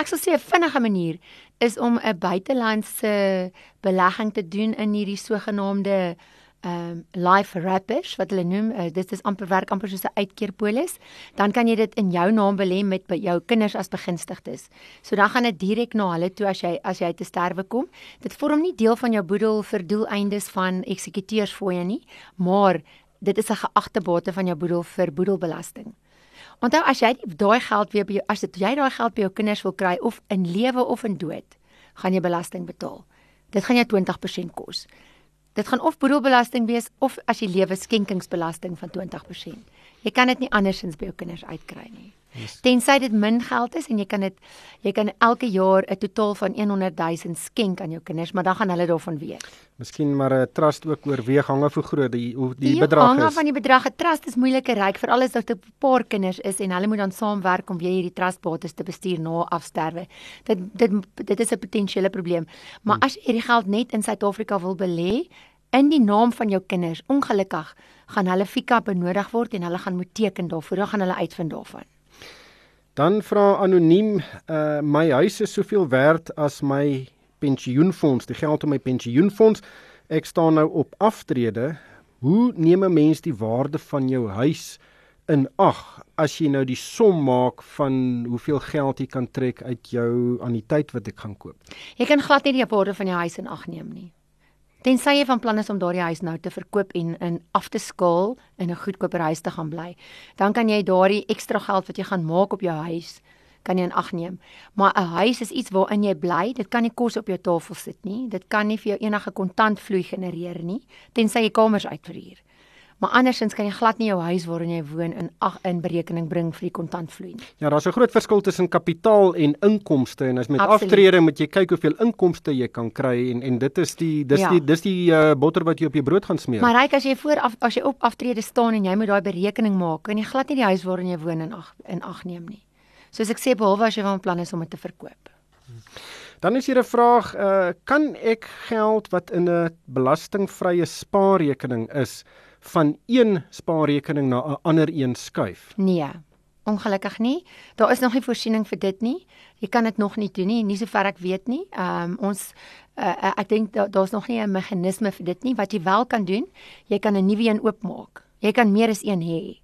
Ek sal sê 'n vinnige manier is om 'n buitelandse belegging te doen in hierdie sogenaamde ehm um, life wrappers wat hulle noem. Uh, dit is amper werk amper soos 'n uitkeerpolis. Dan kan jy dit in jou naam belê met by jou kinders as begunstigdes. So dan gaan dit direk na hulle toe as jy as jy te sterwe kom. Dit vorm nie deel van jou boedel vir doeleindes van eksekuteursfooie nie, maar dit is 'n geagte bate van jou boedel vir boedelbelasting. Onthou as jy daai geld weer by jou as dit jy daai geld by jou kinders wil kry of in lewe of in dood, gaan jy belasting betaal. Dit gaan jou 20% kos. Dit gaan of boedelbelasting wees of as jy lewe skenkingsbelasting van 20%. Jy kan dit nie andersins by jou kinders uitkry nie. Yes. Tensy dit min geld is en jy kan dit jy kan elke jaar 'n totaal van 100 000 skenk aan jou kinders, maar dan gaan hulle daarvan weet. Miskien maar 'n trust ook oorweeg hang af hoe groot die hoe die, die bedrag is. Hang af van die bedrag. 'n Trust is moeiliker ryk vir alles dat 'n paar kinders is en hulle moet dan saamwerk om weer hierdie trustbates te bestuur na afsterwe. Dit dit dit is 'n potensiële probleem. Maar hmm. as jy hierdie geld net in Suid-Afrika wil belê, in die naam van jou kinders. Ongelukkig gaan hulle fika benodig word en hulle gaan moet teken daarvoor. Dan gaan hulle uitvind daarvan. Dan vra anoniem, uh my huis is soveel werd as my pensioenfonds, die geld in my pensioenfonds. Ek staan nou op aftrede. Hoe neem 'n mens die waarde van jou huis in ag as jy nou die som maak van hoeveel geld jy kan trek uit jou anniteit wat ek gaan koop? Jy kan glad nie die waarde van jou huis in ag neem nie. Tensy jy van plan is om daardie huis nou te verkoop en in af te skaal in 'n goedkoper huis te gaan bly, dan kan jy daardie ekstra geld wat jy gaan maak op jou huis kan jy in ag neem. Maar 'n huis is iets waarin jy bly. Dit kan nie kos op jou tafel sit nie. Dit kan nie vir jou enige kontantvloei genereer nie, tensy jy kamers uitverhuur. Maar andersins kan jy glad nie jou huis waarin jy woon in ag in berekening bring vir die kontantvloei nie. Ja, daar's 'n groot verskil tussen kapitaal en inkomste en as met Absoluut. aftrede moet jy kyk hoeveel inkomste jy kan kry en en dit is die dis ja. die dis die uh, botter wat jy op jou brood gaan smeer. Maar ryk as jy voor af, as jy op aftrede staan en jy moet daai berekening maak, kan jy glad nie die huis waarin jy woon in ag in ag neem nie. Soos ek sê behalwe as jy van plan is om dit te verkoop. Dan is hier 'n vraag, uh, kan ek geld wat in 'n belastingvrye spaarrekening is van een spaarrekening na 'n ander een skuif? Nee. Ongelukkig nie. Daar is nog nie voorsiening vir dit nie. Jy kan dit nog nie doen nie, nie sover ek weet nie. Ehm um, ons uh, ek dink da, daar's nog nie 'n meganisme vir dit nie. Wat jy wel kan doen, jy kan 'n nuwe een oopmaak. Jy kan meer as een hê.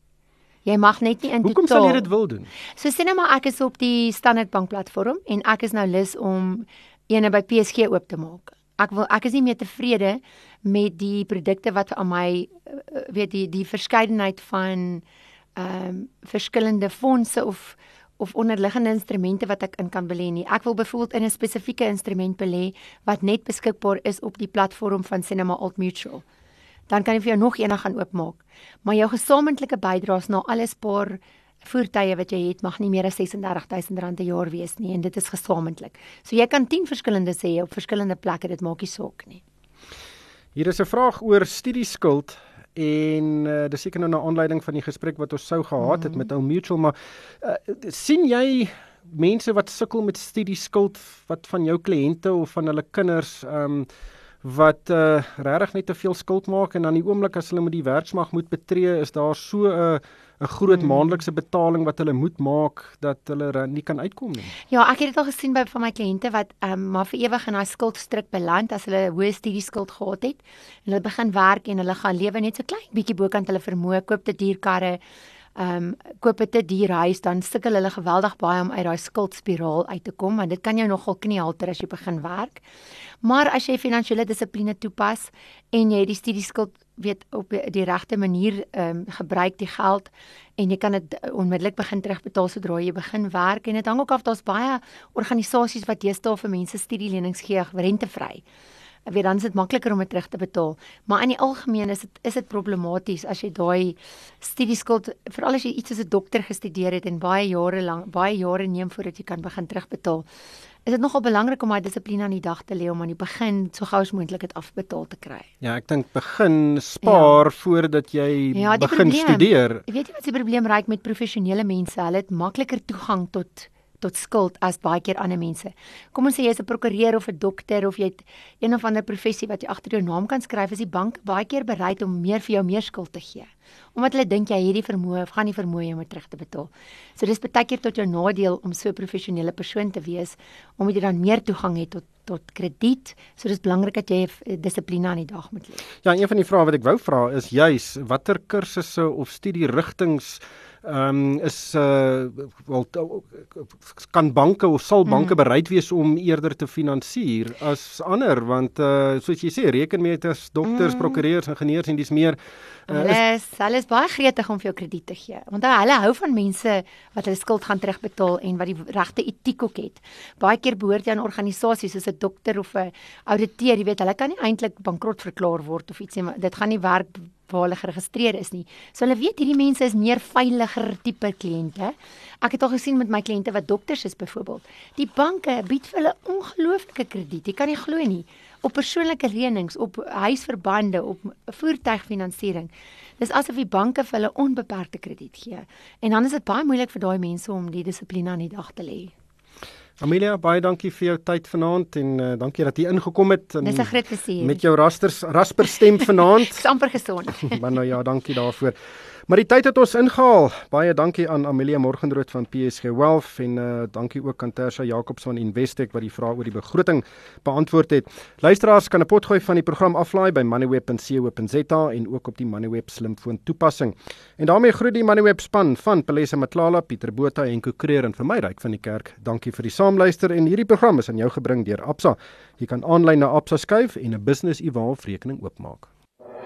Jy mag net nie in Hoekom totaal. Hoekom sal jy dit wil doen? So sê net maar ek is op die Standard Bank platform en ek is nou lus om eene by PSG oop te maak ek wil ek is nie meer tevrede met die produkte wat aan my eh, weet die die verskeidenheid van ehm um, verskillende fondse of of onderliggende instrumente wat ek in kan belê nie. Ek wil byvoorbeeld in 'n spesifieke instrument belê wat net beskikbaar is op die platform van Cinema Alt Mutual. Dan kan jy vir jou nog een gaan oopmaak. Maar jou gesamentlike bydraes na alles paar voertuie wat jy het mag nie meer as R36000 'n jaar wees nie en dit is gesamentlik. So jy kan 10 verskillende sê op verskillende plekke, dit maak nie saak nie. Hier is 'n vraag oor studieskuld en uh, dis seker nou 'n aanleiding van die gesprek wat ons sou gehad het mm met ou Mutual maar uh, sien jy mense wat sukkel met studieskuld wat van jou kliënte of van hulle kinders ehm um, wat uh, regtig net te veel skuld maak en dan die oomblik as hulle met die werksmag moet betree is daar so 'n uh, 'n groot hmm. maandelikse betaling wat hulle moet maak dat hulle nie kan uitkom nie. Ja, ek het dit al gesien by van my kliënte wat ehm um, maar vir ewig in daai skuldstryk beland as hulle hoë studieskuld gehad het en hulle begin werk en hulle gaan lewe net so klein bietjie bokant hulle vermoë, koop te duur karre, ehm um, koop 'n te duur huis, dan sukkel hulle geweldig baie om uit daai skuldspiraal uit te kom want dit kan jou nogal kniehalter as jy begin werk. Maar as jy finansiële dissipline toepas en jy die studieskuld weet op die regte manier ehm um, gebruik die geld en jy kan dit onmiddellik begin terugbetaal sodra jy begin werk en dit hang ook af daar's baie organisasies wat deesdae vir mense studielenings gee rentevry. Ek weet dan is dit makliker om dit terug te betaal, maar in die algemeen is dit is dit problematies as jy daai studieskuld veral as jy iets as 'n dokter gestudeer het en baie jare lank baie jare neem voordat jy kan begin terugbetaal is dit nogal belangrik om daai dissipline aan die dag te lê om aan die begin so gou as moontlik dit afbetaal te kry. Ja, ek dink begin spaar ja. voordat jy ja, begin probleem, studeer. Weet jy wat die probleem raak met professionele mense, hulle het makliker toegang tot tot skuld as baie keer ander mense. Kom ons sê jy's 'n prokureur of 'n dokter of jy het een of ander professie wat jy agter jou naam kan skryf, is die bank baie keer bereid om meer vir jou meer skuld te gee. Omdat hulle dink jy hierdie vermoë of gaan nie vermoë om dit terug te betaal. So dis baie keer tot jou nadeel om so 'n professionele persoon te wees omdat jy dan meer toegang het tot tot krediet. So dis belangrik dat jy dissipline aan die dag moet lê. Ja, een van die vrae wat ek wou vra is juis watter kursusse of studierigtinge ehm um, is uh wel kan banke of sal banke mm. bereid wees om eerder te finansier as ander want uh soos jy sê rekenmeters, dokters, mm. prokureurs, ingenieurs en dis meer uh, hulle is hulle is baie gretig om vir jou krediet te gee. Want hulle hou van mense wat hulle skuld gaan terugbetaal en wat die regte etiek ook het. Baie keer behoort jy aan organisasies soos 'n dokter of 'n ouditeur, jy weet, hulle kan nie eintlik bankrot verklaar word of iets nie, dit gaan nie werk waar hulle geregistreer is nie. So hulle weet hierdie mense is meer veiliger tipe kliënte. Ek het al gesien met my kliënte wat dokters is byvoorbeeld. Die banke bied vir hulle ongelooflike krediet. Jy kan nie glo nie. Op persoonlike lenings, op huisverbande, op voertuigfinansiering. Dis asof die banke vir hulle onbeperkte krediet gee. En dan is dit baie moeilik vir daai mense om die dissipline aan die dag te lê. Amelia, baie dankie vir jou tyd vanaand en uh, dankie dat jy ingekom het. Dis 'n groot plesier. Met jou rasters rasper stem vanaand. Dis amper gesond. maar nou ja, dankie daarvoor. Maar die tyd het ons ingehaal. Baie dankie aan Amelia Morgenrood van PSG Wealth en uh, dankie ook aan Tersha Jacobs van Investec wat die vrae oor die begroting beantwoord het. Luisteraars kan 'n potgooi van die program aflaai by moneyweb.co.za en ook op die Moneyweb slimfoon toepassing. En daarmee groet die Moneyweb span van Pelesa Matlala, Pieter Botha en Kokreer en vir my ryk van die kerk. Dankie vir die saamluister en hierdie program is aan jou gebring deur Absa. Jy kan aanlyn na Absa skuif en 'n business e-wallet rekening oopmaak.